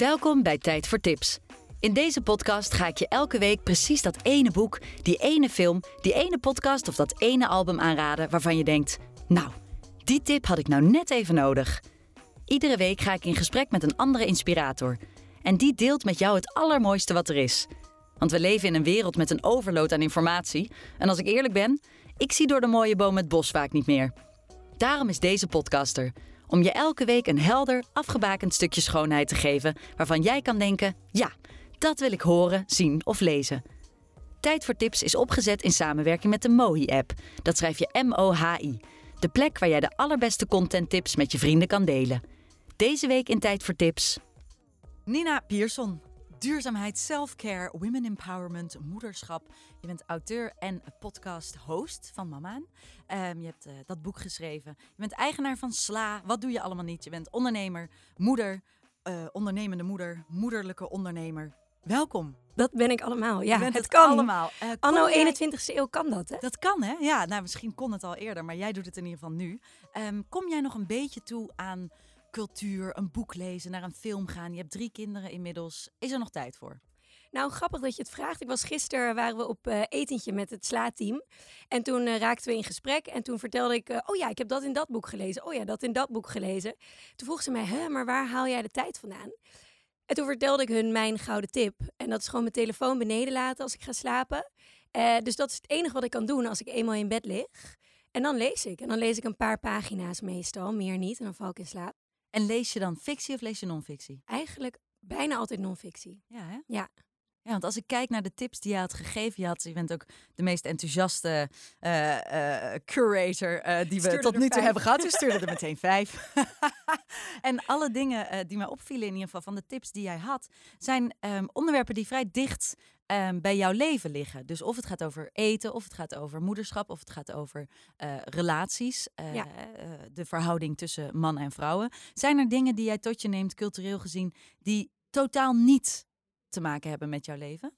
Welkom bij Tijd voor Tips. In deze podcast ga ik je elke week precies dat ene boek, die ene film, die ene podcast of dat ene album aanraden waarvan je denkt: Nou, die tip had ik nou net even nodig. Iedere week ga ik in gesprek met een andere inspirator. En die deelt met jou het allermooiste wat er is. Want we leven in een wereld met een overload aan informatie. En als ik eerlijk ben, ik zie door de mooie boom het bos vaak niet meer. Daarom is deze podcaster. Om je elke week een helder, afgebakend stukje schoonheid te geven waarvan jij kan denken: ja, dat wil ik horen, zien of lezen. Tijd voor Tips is opgezet in samenwerking met de Mohi-app. Dat schrijf je M-O-H-I. De plek waar jij de allerbeste contenttips met je vrienden kan delen. Deze week in Tijd voor Tips. Nina Pierson. Duurzaamheid, self-care, women empowerment, moederschap. Je bent auteur en podcast-host van Mamaan. Um, je hebt uh, dat boek geschreven. Je bent eigenaar van Sla. Wat doe je allemaal niet? Je bent ondernemer, moeder, uh, ondernemende moeder, moederlijke ondernemer. Welkom. Dat ben ik allemaal. Ja, het, het, kan. Allemaal. Uh, Anno jij... 21ste eeuw kan dat, hè? Dat kan, hè? Ja, nou, misschien kon het al eerder, maar jij doet het in ieder geval nu. Um, kom jij nog een beetje toe aan cultuur, een boek lezen, naar een film gaan? Je hebt drie kinderen inmiddels. Is er nog tijd voor? Nou, grappig dat je het vraagt. Ik was gisteren, waren we op uh, etentje met het Sla-team. En toen uh, raakten we in gesprek. En toen vertelde ik, uh, oh ja, ik heb dat in dat boek gelezen. Oh ja, dat in dat boek gelezen. Toen vroeg ze mij, hè, maar waar haal jij de tijd vandaan? En toen vertelde ik hun mijn gouden tip. En dat is gewoon mijn telefoon beneden laten als ik ga slapen. dus dat is het enige wat ik kan doen als ik eenmaal in bed lig. En dan lees ik. En dan lees ik een paar pagina's meestal, meer niet. En dan val ik in slaap. En lees je dan fictie of lees je non-fictie? Eigenlijk bijna altijd non-fictie. Ja, hè? Ja. Ja, want als ik kijk naar de tips die je had gegeven, je, had, je bent ook de meest enthousiaste uh, uh, curator uh, die we tot nu toe hebben gehad. Je stuurde er meteen vijf. en alle dingen die mij opvielen in ieder geval van de tips die jij had, zijn um, onderwerpen die vrij dicht um, bij jouw leven liggen. Dus of het gaat over eten, of het gaat over moederschap, of het gaat over relaties, ja. de verhouding tussen man en vrouwen. Zijn er dingen die jij tot je neemt, cultureel gezien, die totaal niet te maken hebben met jouw leven?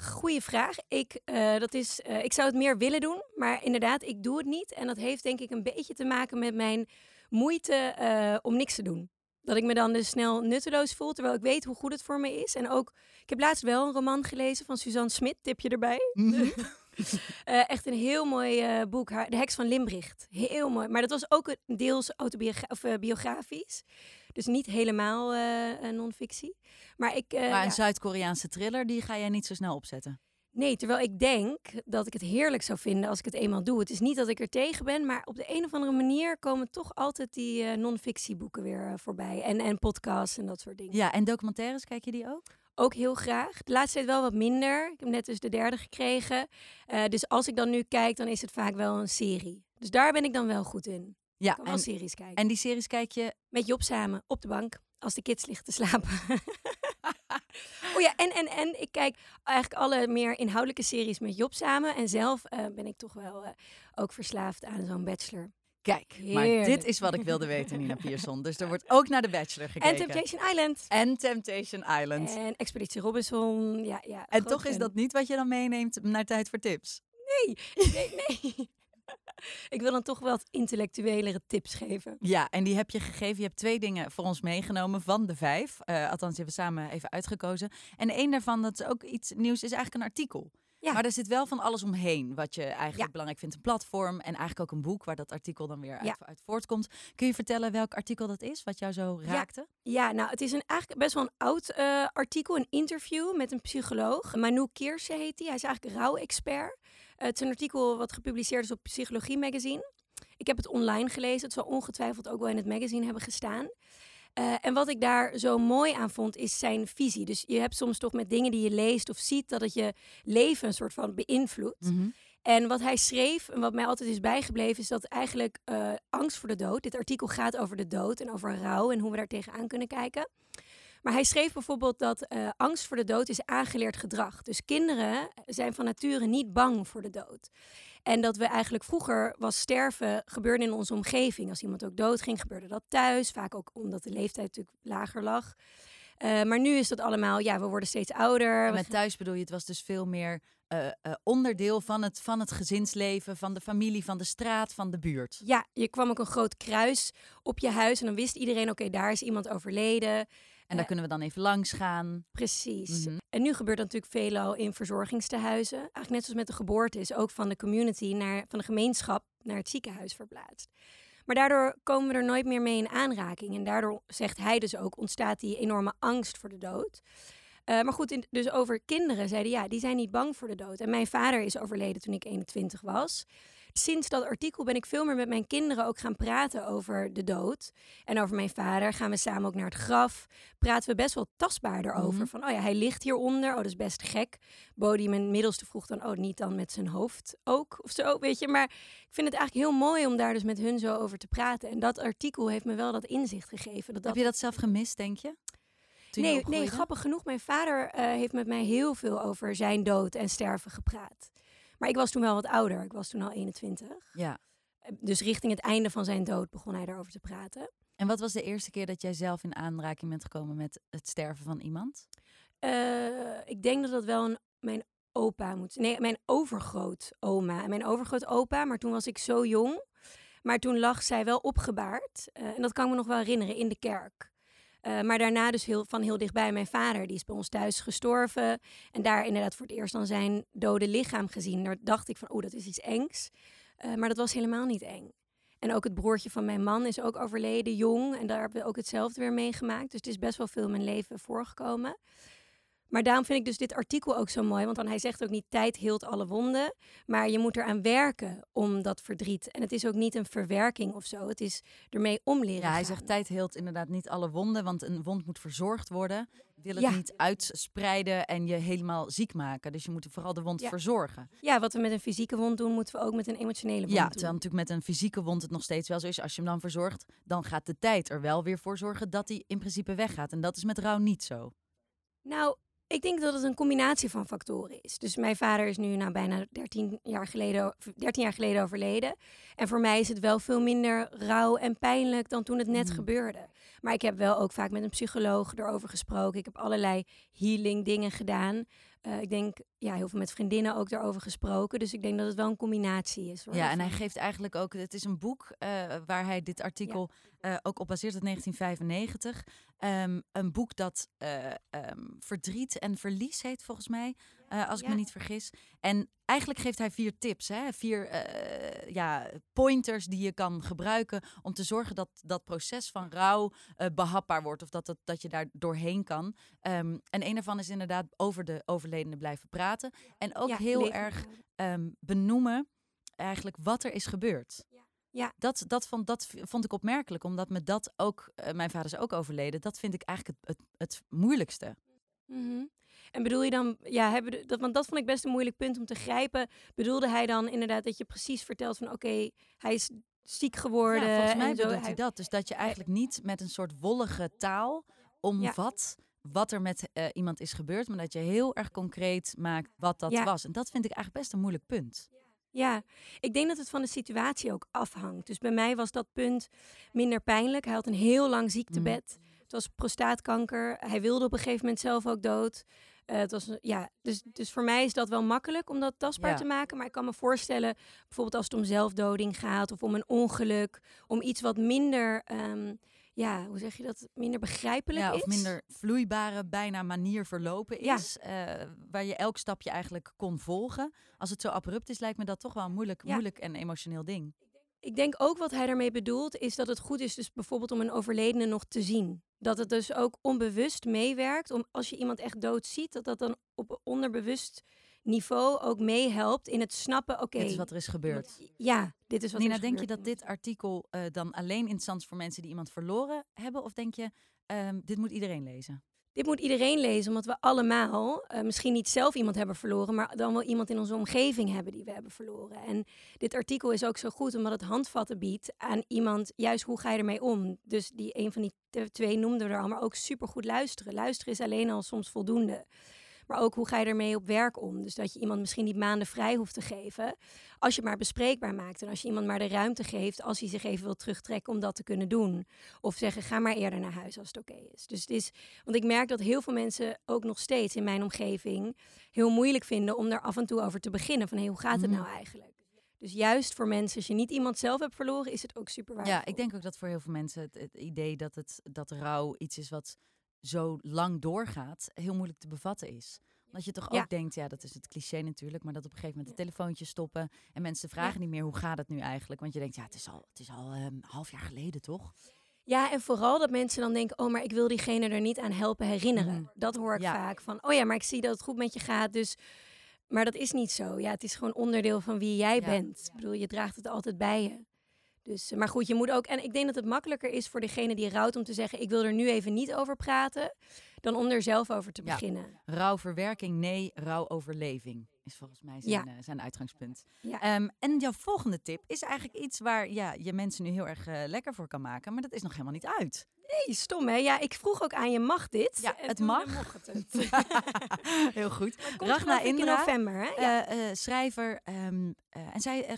Goeie vraag. Ik, uh, dat is, uh, ik zou het meer willen doen, maar inderdaad, ik doe het niet. En dat heeft denk ik een beetje te maken met mijn moeite uh, om niks te doen. Dat ik me dan dus snel nutteloos voel, terwijl ik weet hoe goed het voor me is. En ook, ik heb laatst wel een roman gelezen van Suzanne Smit, tipje erbij. Mm -hmm. uh, echt een heel mooi uh, boek, De Heks van Limbricht. Heel mooi. Maar dat was ook deels autobiografisch. Dus niet helemaal non-fictie. Maar, ik, maar een ja. Zuid-Koreaanse thriller, die ga jij niet zo snel opzetten? Nee, terwijl ik denk dat ik het heerlijk zou vinden als ik het eenmaal doe. Het is niet dat ik er tegen ben, maar op de een of andere manier komen toch altijd die uh, non-fictieboeken weer uh, voorbij. En, en podcasts en dat soort dingen. Ja, en documentaires, kijk je die ook? Ook heel graag. De laatste tijd wel wat minder. Ik heb net dus de derde gekregen. Uh, dus als ik dan nu kijk, dan is het vaak wel een serie. Dus daar ben ik dan wel goed in. Ja, ik kan wel en, series kijken. En die series kijk je? Met Job samen, op de bank, als de kids liggen te slapen. oh ja, en, en, en ik kijk eigenlijk alle meer inhoudelijke series met Job samen. En zelf uh, ben ik toch wel uh, ook verslaafd aan zo'n bachelor. Kijk, Heerlijk. maar dit is wat ik wilde weten, Nina Pierson. Dus er wordt ook naar de Bachelor gekeken. En Temptation Island. En Temptation Island. En Expeditie Robinson. Ja, ja, en toch fan. is dat niet wat je dan meeneemt naar Tijd voor Tips? Nee, nee, nee. ik wil dan toch wel wat intellectuelere tips geven. Ja, en die heb je gegeven. Je hebt twee dingen voor ons meegenomen van de vijf. Uh, althans, die hebben we samen even uitgekozen. En één daarvan, dat is ook iets nieuws, is eigenlijk een artikel. Ja. Maar er zit wel van alles omheen wat je eigenlijk ja. belangrijk vindt. Een platform en eigenlijk ook een boek waar dat artikel dan weer uit, ja. uit, voortkomt. Kun je vertellen welk artikel dat is, wat jou zo raakte? Ja, nou het is een, eigenlijk best wel een oud uh, artikel, een interview met een psycholoog. Manu Kierse heet hij. Hij is eigenlijk rouwexpert. Uh, het is een artikel wat gepubliceerd is op Psychologie Magazine. Ik heb het online gelezen. Het zal ongetwijfeld ook wel in het magazine hebben gestaan. Uh, en wat ik daar zo mooi aan vond, is zijn visie. Dus je hebt soms toch met dingen die je leest of ziet, dat het je leven een soort van beïnvloedt. Mhm. Mm -hmm. En wat hij schreef, en wat mij altijd is bijgebleven, is dat eigenlijk uh, angst voor de dood. Dit artikel gaat over de dood en over rouw en hoe we daar tegenaan kunnen kijken. Maar hij schreef bijvoorbeeld dat uh, angst voor de dood is aangeleerd gedrag. Dus kinderen zijn van nature niet bang voor de dood. En dat we eigenlijk vroeger was sterven gebeurde in onze omgeving. Als iemand ook doodging, gebeurde dat thuis. Vaak ook omdat de leeftijd natuurlijk lager lag. Uh, maar nu is dat allemaal, ja, we worden steeds ouder. Met thuis bedoel je, het was dus veel meer uh, uh, onderdeel van het, van het gezinsleven, van de familie, van de straat, van de buurt. Ja, je kwam ook een groot kruis op je huis en dan wist iedereen, oké, okay, daar is iemand overleden. En daar kunnen we dan even langs gaan. Precies. Mhm. En nu gebeurt dat natuurlijk veelal in verzorgingstehuizen. Eigenlijk net zoals met de geboorte is ook van de community naar, van de gemeenschap naar het ziekenhuis verplaatst. Maar daardoor komen we er nooit meer mee in aanraking. En daardoor, zegt hij dus ook, ontstaat die enorme angst voor de dood. Uh, maar goed, in, dus over kinderen zeiden ja, die zijn niet bang voor de dood. En mijn vader is overleden toen ik 21 was sinds dat artikel ben ik veel meer met mijn kinderen ook gaan praten over de dood. En over mijn vader. Gaan we samen ook naar het graf. Praten we best wel tastbaar erover. Mhm. Van, oh ja, hij ligt hieronder. Oh, dat is best gek. Bodie, mijn middelste, vroeg dan, oh, niet dan met zijn hoofd ook. Of zo, weet je. Maar ik vind het eigenlijk heel mooi om daar dus met hun zo over te praten. En dat artikel heeft me wel dat inzicht gegeven. Dat dat... Heb je dat zelf gemist, denk je? Nee, nee, grappig genoeg. Mijn vader eh, heeft met mij heel veel over zijn dood en sterven gepraat. Maar ik was toen wel wat ouder. Ik was toen al 21. Ja. Eh, Dus richting het einde van zijn dood begon hij daarover te praten. En wat was de eerste keer dat jij zelf in aanraking bent gekomen met het sterven van iemand? Eh, ik denk dat dat wel een, mijn opa moet Nee, mijn overgrootoma. En mijn overgrootopa, maar toen was ik zo jong. Maar toen lag zij wel opgebaard. Eh, en dat kan ik me nog wel herinneren, in de kerk. Eh, maar daarna dus heel, van heel dichtbij mijn vader. Die is bij ons thuis gestorven. En daar inderdaad voor het eerst dan zijn dode lichaam gezien. Daar dacht ik van, oh, dat is iets engs. Eh, maar dat was helemaal niet eng. En ook het broertje van mijn man is ook overleden, jong. En daar hebben we ook hetzelfde weer meegemaakt. Dus het is best wel veel in mijn leven voorgekomen. Maar daarom vind ik dus dit artikel ook zo mooi. Want dan hij zegt ook niet tijd heelt alle wonden. Maar je moet eraan werken om dat verdriet. En het is ook niet een verwerking of zo. Het is ermee om leren Ja, hij zegt tijd heelt inderdaad niet alle wonden, want een wond moet verzorgd worden. Wil het Ja. niet uitspreiden en je helemaal ziek maken. Dus je moet vooral de wond Ja. verzorgen. Ja, wat we met een fysieke wond doen, moeten we ook met een emotionele wond Ja, doen. terwijl natuurlijk met een fysieke wond het nog steeds wel zo is. Als je hem dan verzorgt, dan gaat de tijd er wel weer voor zorgen dat hij in principe weggaat. En dat is met rouw niet zo. Nou, ik denk dat het een combinatie van factoren is. Dus mijn vader is nu nou bijna 13 jaar, geleden, 13 jaar geleden overleden. En voor mij is het wel veel minder rauw en pijnlijk dan toen het net Mm. gebeurde. Maar ik heb wel ook vaak met een psycholoog erover gesproken. Ik heb allerlei healing dingen gedaan. Eh, ik denk, ja, heel veel met vriendinnen ook daarover gesproken. Dus ik denk dat het wel een combinatie is. hoor, Ja, en hij geeft eigenlijk ook, het is een boek eh, waar hij dit artikel eh, ook op baseert uit 1995. Ehm, een boek dat eh, ehm, verdriet en verlies heet volgens mij, eh, als ik me niet vergis. En eigenlijk geeft hij vier tips, hè? vier eh, ja, pointers die je kan gebruiken om te zorgen dat dat proces van rouw eh, behapbaar wordt of dat, het, dat je daar doorheen kan. Ehm, en een daarvan is inderdaad over de overledene blijven praten. En ook Ja, heel leven erg ehm, benoemen eigenlijk wat er is gebeurd. Ja. Dat, dat, vond, dat vond ik opmerkelijk, omdat me dat ook, mijn vader is ook overleden, dat vind ik eigenlijk het, het, het moeilijkste. Mhm. En bedoel je dan, ja, hebben de- dat, want dat vond ik best een moeilijk punt om te grijpen. Bedoelde hij dan inderdaad dat je precies vertelt van oké, hij is ziek geworden. Ja, volgens mij en zo. bedoelt hij dat. Dus dat je eigenlijk niet met een soort wollige taal omvat wat er met eh, iemand is gebeurd, maar dat je heel erg concreet maakt wat dat Ja. was. En dat vind ik eigenlijk best een moeilijk punt. Ja, ik denk dat het van de situatie ook afhangt. Dus bij mij was dat punt minder pijnlijk. Hij had een heel lang ziektebed. Het was prostaatkanker. Hij wilde op een gegeven moment zelf ook dood. Eh, het was, ja, dus, dus voor mij is dat wel makkelijk om dat tastbaar Ja. te maken. Maar ik kan me voorstellen, bijvoorbeeld als het om zelfdoding gaat of om een ongeluk, om iets wat minder, ehm, ja, hoe zeg je dat, minder begrijpelijk Ja, is. of minder vloeibare, bijna manier verlopen Ja. is. eh, waar je elk stapje eigenlijk kon volgen. Als het zo abrupt is, lijkt me dat toch wel een moeilijk, moeilijk en emotioneel ding. Ik denk ook wat hij daarmee bedoelt, is dat het goed is dus bijvoorbeeld om een overledene nog te zien. Dat het dus ook onbewust meewerkt. Om als je iemand echt dood ziet, dat dat dan op onderbewust niveau ook meehelpt in het snappen. Oké, Dit is wat er is gebeurd. ja, dit is wat er Nina, is denk je dat dit artikel eh, dan alleen interessant is voor mensen die iemand verloren hebben? Of denk je, ehm, dit moet iedereen lezen? Dit moet iedereen lezen, omdat we allemaal eh, misschien niet zelf iemand hebben verloren, maar dan wel iemand in onze omgeving hebben die we hebben verloren. En dit artikel is ook zo goed omdat het handvatten biedt aan iemand, juist hoe ga je ermee om. Dus die een van die twee noemde er al, maar ook supergoed luisteren. Luisteren is alleen al soms voldoende. Maar ook hoe ga je ermee op werk om? Dus dat je iemand misschien niet maanden vrij hoeft te geven. Als je maar bespreekbaar maakt. En als je iemand maar de ruimte geeft als hij zich even wil terugtrekken om dat te kunnen doen. Of zeggen, ga maar eerder naar huis als het oké is. Dus het is, want ik merk dat heel veel mensen ook nog steeds in mijn omgeving heel moeilijk vinden om daar af en toe over te beginnen. Van hey, hoe gaat het Mhm. nou eigenlijk? Dus juist voor mensen, als je niet iemand zelf hebt verloren, is het ook super waardevol. Ja, ik denk ook dat voor heel veel mensen het, het idee dat, het, dat rouw iets is wat zo lang doorgaat, heel moeilijk te bevatten is. Dat je toch Ja. ook denkt, ja, dat is het cliché natuurlijk, maar dat op een gegeven moment de telefoontjes stoppen en mensen vragen Ja. niet meer hoe gaat het nu eigenlijk. Want je denkt, ja, het is al, het is al ehm, een half jaar geleden, toch? Ja, en vooral dat mensen dan denken, oh, maar ik wil diegene er niet aan helpen herinneren. Mhm. Dat hoor ik Ja. vaak van, oh ja, maar ik zie dat het goed met je gaat, dus... Maar dat is niet zo. Ja, het is gewoon onderdeel van wie jij bent. Ik bedoel, je draagt het altijd bij je. Dus, eh, maar goed, je moet ook... En ik denk dat het makkelijker is voor degene die rouwt om te zeggen... ik wil er nu even niet over praten, dan om er zelf over te Ja. beginnen. Rouwverwerking, nee, rouwoverleving is volgens mij zijn, Ja. eh, zijn uitgangspunt. Ja. Ehm, en jouw volgende tip is eigenlijk iets waar ja, je mensen nu heel erg eh, lekker voor kan maken, maar dat is nog helemaal niet uit. Nee, stom hè? Ja, ik vroeg ook aan je, mag dit? Ja, het eh, mag. mocht het. heel goed. Ragna in november, hè? Ja. Schrijver. ehm, eh, en zij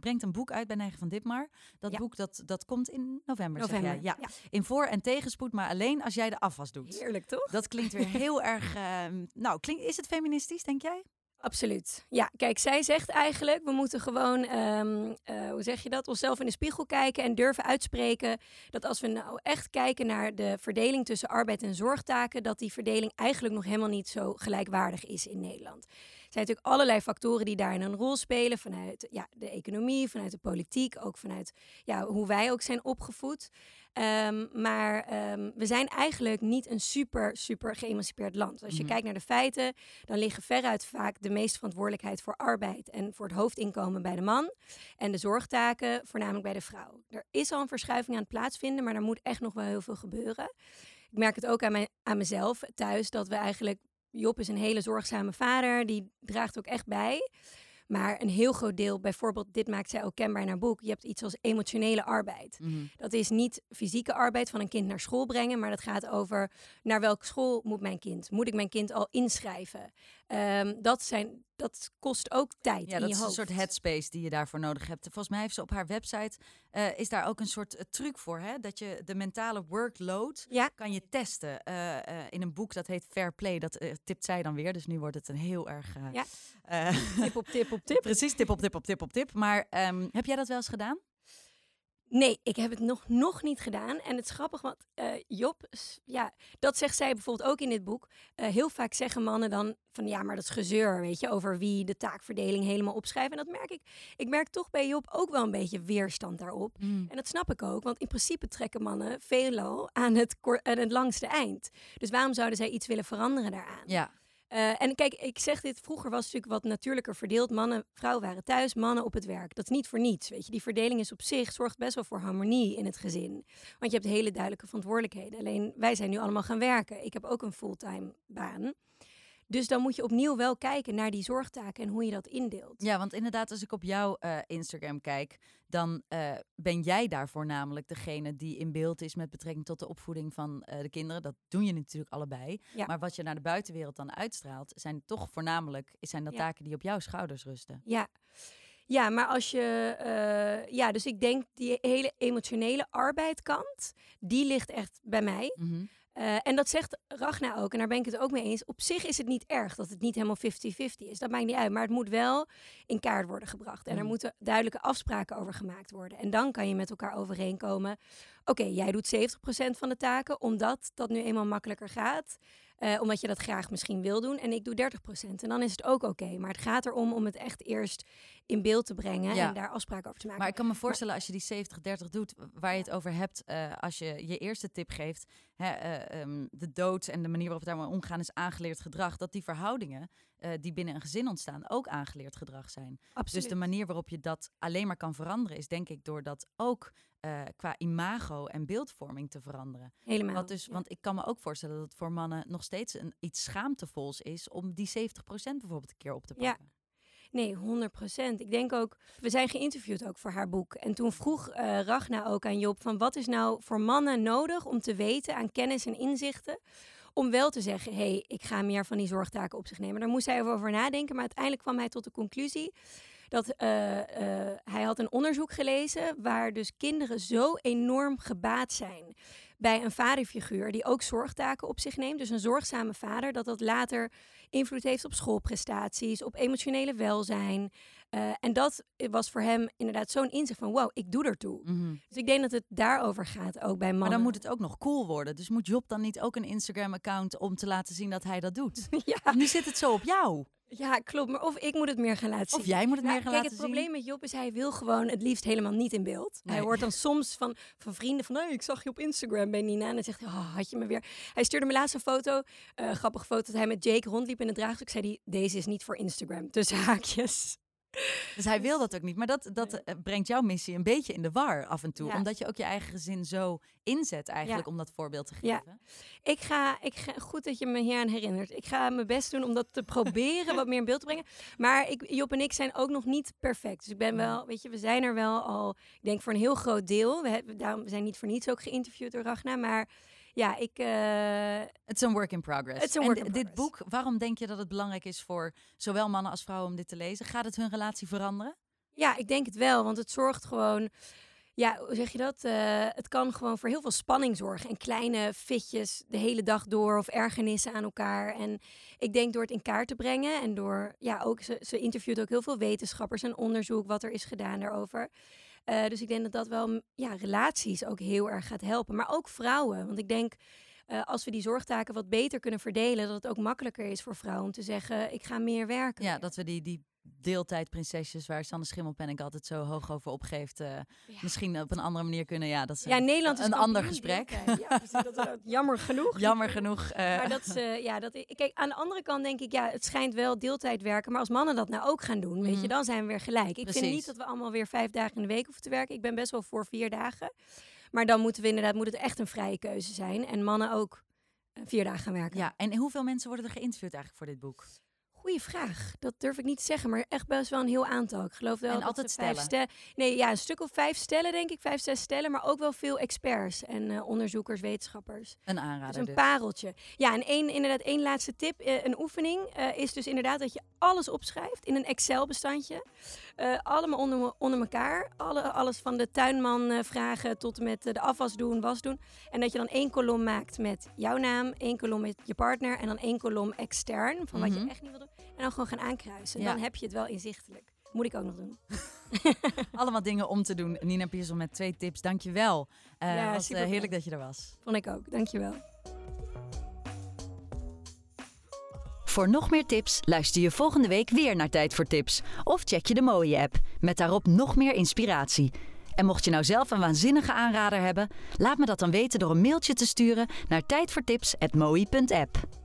brengt een boek uit bij Neigen van Ditmar. Dat Ja. boek dat, dat komt in november, zeg jij. Ja. In voor- en tegenspoed, maar alleen als jij de afwas doet. Heerlijk, toch? Dat klinkt weer heel erg... ehm, nou, klinkt, is het feministisch, denk jij? Absoluut. Ja, kijk, zij zegt eigenlijk, we moeten gewoon, ehm, eh, hoe zeg je dat, onszelf in de spiegel kijken en durven uitspreken dat als we nou echt kijken naar de verdeling tussen arbeid en zorgtaken, dat die verdeling eigenlijk nog helemaal niet zo gelijkwaardig is in Nederland. Er zijn natuurlijk allerlei factoren die daarin een rol spelen, vanuit ja, de economie, vanuit de politiek, ook vanuit ja, hoe wij ook zijn opgevoed. Ehm, maar ehm, we zijn eigenlijk niet een super, super geëmancipeerd land. Als je Mhm. kijkt naar de feiten, dan liggen veruit vaak de meeste verantwoordelijkheid voor arbeid en voor het hoofdinkomen bij de man. En de zorgtaken voornamelijk bij de vrouw. Er is al een verschuiving aan het plaatsvinden, maar er moet echt nog wel heel veel gebeuren. Ik merk het ook aan, mijn, aan mezelf thuis dat we eigenlijk. Job is een hele zorgzame vader, die draagt ook echt bij. Maar een heel groot deel, bijvoorbeeld, dit maakt zij ook kenbaar in haar boek. Je hebt iets als emotionele arbeid. Dat is niet fysieke arbeid van een kind naar school brengen, maar dat gaat over naar welke school moet mijn kind? Moet ik mijn kind al inschrijven? Ehm, dat, zijn, dat kost ook tijd Ja, in dat je is een soort headspace die je daarvoor nodig hebt. Volgens mij heeft ze op haar website, eh, is daar ook een soort eh, truc voor, hè? Dat je de mentale workload Ja, kan je testen. Eh, in een boek dat heet Fair Play, dat tipt zij dan weer. Dus nu wordt het een heel erg... Ja. tip op tip op tip. Precies, tip op tip op tip op tip. Maar ehm, heb jij dat wel eens gedaan? Nee, ik heb het nog, nog niet gedaan. En het is grappig, want eh, Job, ja, dat zegt zij bijvoorbeeld ook in dit boek. Eh, heel vaak zeggen mannen dan van ja, maar dat is gezeur, weet je, over wie de taakverdeling helemaal opschrijft. En dat merk ik. Ik merk toch bij Job ook wel een beetje weerstand daarop. En dat snap ik ook, want in principe trekken mannen veelal aan het, aan het langste eind. Dus waarom zouden zij iets willen veranderen daaraan? Ja, Eh, en kijk, ik zeg dit, vroeger was het natuurlijk wat natuurlijker verdeeld. Mannen, vrouwen waren thuis, mannen op het werk. Dat is niet voor niets, weet je. Die verdeling is op zich, zorgt best wel voor harmonie in het gezin. Want je hebt hele duidelijke verantwoordelijkheden. Alleen, wij zijn nu allemaal gaan werken. Ik heb ook een fulltime baan. Dus dan moet je opnieuw wel kijken naar die zorgtaken en hoe je dat indeelt. ja, want inderdaad, als ik op jouw eh, Instagram kijk, dan eh, ben jij daarvoor namelijk degene die in beeld is met betrekking tot de opvoeding van eh, de kinderen. Dat doen je natuurlijk allebei. Ja. Maar wat je naar de buitenwereld dan uitstraalt, zijn toch voornamelijk zijn dat Ja. taken die op jouw schouders rusten. Ja. Ja, maar als je. ja, dus ik denk die hele emotionele arbeidkant, die ligt echt bij mij. Mhm. Eh, en dat zegt Ragna ook, en daar ben ik het ook mee eens. Op zich is het niet erg dat het niet helemaal 50-50 is. Dat maakt niet uit. Maar het moet wel in kaart worden gebracht. En er Mm. moeten duidelijke afspraken over gemaakt worden. En dan kan je met elkaar overeenkomen. Oké, jij doet 70% van de taken, omdat dat nu eenmaal makkelijker gaat. Eh, omdat je dat graag misschien wil doen. En ik doe 30%. En dan is het ook oké. Maar het gaat erom om het echt eerst in beeld te brengen. Ja. En daar afspraken over te maken. Maar ik kan me voorstellen als je die 70-30 doet, waar je het over hebt, eh, als je je eerste tip geeft, hè, eh, ehm, de dood en de manier waarop we daarmee omgaan is aangeleerd gedrag, dat die verhoudingen eh, die binnen een gezin ontstaan ook aangeleerd gedrag zijn. Absoluut. Dus de manier waarop je dat alleen maar kan veranderen is denk ik door dat ook eh, qua imago en beeldvorming te veranderen. Helemaal. Wat dus, ja. Want ik kan me ook voorstellen dat het voor mannen nog steeds een, iets schaamtevols is om die 70% bijvoorbeeld een keer op te Ja. pakken. Nee, 100% Ik denk ook, we zijn geïnterviewd ook voor haar boek. En toen vroeg eh, Ragna ook aan Job van wat is nou voor mannen nodig om te weten aan kennis en inzichten. Om wel te zeggen, hé, hey, ik ga meer van die zorgtaken op zich nemen. Daar moest hij even over nadenken. Maar uiteindelijk kwam hij tot de conclusie dat eh, eh, hij had een onderzoek gelezen waar dus kinderen zo enorm gebaat zijn bij een vaderfiguur die ook zorgtaken op zich neemt. Dus een zorgzame vader, dat dat later invloed heeft op schoolprestaties, op emotionele welzijn. Eh, en dat was voor hem inderdaad zo'n inzicht van wow, ik doe ertoe. Mhm. Dus ik denk dat het daarover gaat, ook bij mannen. Maar dan moet het ook nog cool worden. Dus moet Job dan niet ook een Instagram-account om te laten zien dat hij dat doet? ja. Nu zit het zo op jou. ja, klopt. Maar of ik moet het meer gaan laten zien. Of jij moet het Nou, meer gaan kijk, laten het probleem met Job is hij wil gewoon het liefst helemaal niet in beeld. Hij hoort dan soms van, van vrienden van, hey, ik zag je op Instagram bij Nina. En dan zegt hij, oh, had je me weer. Hij stuurde me laatst een foto, eh grappige foto, dat hij met Jake rondliep in het draagstuk. Zei hij, deze is niet voor Instagram. Tussen haakjes. Dus hij wil dat ook niet. Maar dat, dat eh, brengt jouw missie een beetje in de war af en toe. Ja. Omdat je ook je eigen gezin zo inzet eigenlijk om dat voorbeeld te Ja. geven. Ik ga, ik ga, goed dat je me hier aan herinnert. Ik ga mijn best doen om dat te proberen wat meer in beeld te brengen. Maar ik, Job en ik zijn ook nog niet perfect. Dus ik ben wel, weet je, we zijn er wel al, ik denk voor een heel groot deel. We, hebben, daarom, zijn niet voor niets ook geïnterviewd door Ragna. Maar ja, ik, eh, Het is een work in progress. Het is een En work in dit progress. boek, waarom denk je dat het belangrijk is voor zowel mannen als vrouwen om dit te lezen? Gaat het hun relatie veranderen? ja, ik denk het wel. Want het zorgt gewoon, ja, hoe zeg je dat? Eh, het kan gewoon voor heel veel spanning zorgen. En kleine fitjes de hele dag door of ergernissen aan elkaar. En ik denk door het in kaart te brengen en door, ja, ook ze, ze interviewt ook heel veel wetenschappers en onderzoek wat er is gedaan daarover. Eh, dus ik denk dat dat wel ja, relaties ook heel erg gaat helpen. Maar ook vrouwen. Want ik denk, eh, als we die zorgtaken wat beter kunnen verdelen, dat het ook makkelijker is voor vrouwen om te zeggen, ik ga meer werken. Ja, dat we die, die deeltijdprinsesjes waar Sanne Schimmelpenninck altijd zo hoog over opgeeft, eh, Ja. misschien op een andere manier kunnen. Ja, dat is Ja, een, Nederland is een ander gesprek. Ja, precies, dat is ook jammer genoeg. Jammer genoeg. eh, Maar dat ze, ja, dat, kijk, aan de andere kant denk ik, ja, het schijnt wel deeltijd werken. Maar als mannen dat nou ook gaan doen, weet Mhm. je, dan zijn we weer gelijk. Ik vind niet dat we allemaal weer vijf dagen in de week hoeven te werken. Ik ben best wel voor vier dagen. Maar dan moeten we inderdaad, moet het echt een vrije keuze zijn. En mannen ook eh, vier dagen gaan werken. ja, en hoeveel mensen worden er geïnterviewd eigenlijk voor dit boek? Goeie vraag. Dat durf ik niet te zeggen, maar echt best wel een heel aantal. Ik geloof wel En dat altijd stellen? ste- Nee, ja, een stuk of vijf stellen denk ik, vijf, zes stellen. Maar ook wel veel experts en eh, onderzoekers, wetenschappers. Een Dus aanrader een dus. pareltje. Ja, en één, inderdaad, één laatste tip. eh, een oefening eh, is dus inderdaad dat je alles opschrijft in een Excel-bestandje. Allemaal onder, onder elkaar. Alle, alles van de tuinman vragen tot en met de afwas doen, was doen. En dat je dan één kolom maakt met jouw naam, één kolom met je partner en dan één kolom extern van wat Mhm. je echt niet wil doen. En dan gewoon gaan aankruisen. Ja. Dan heb je het wel inzichtelijk. Moet ik ook nog doen. Allemaal dingen om te doen. Nina Pierson met twee tips. Dank je wel. Eh Ja, was eh, heerlijk dat je er was. Vond ik ook. Dankjewel. Voor nog meer tips luister je volgende week weer naar Tijd voor Tips. Of check je de mooie app, met daarop nog meer inspiratie. En mocht je nou zelf een waanzinnige aanrader hebben, laat me dat dan weten door een mailtje te sturen naar tijdvoortips.moi.app.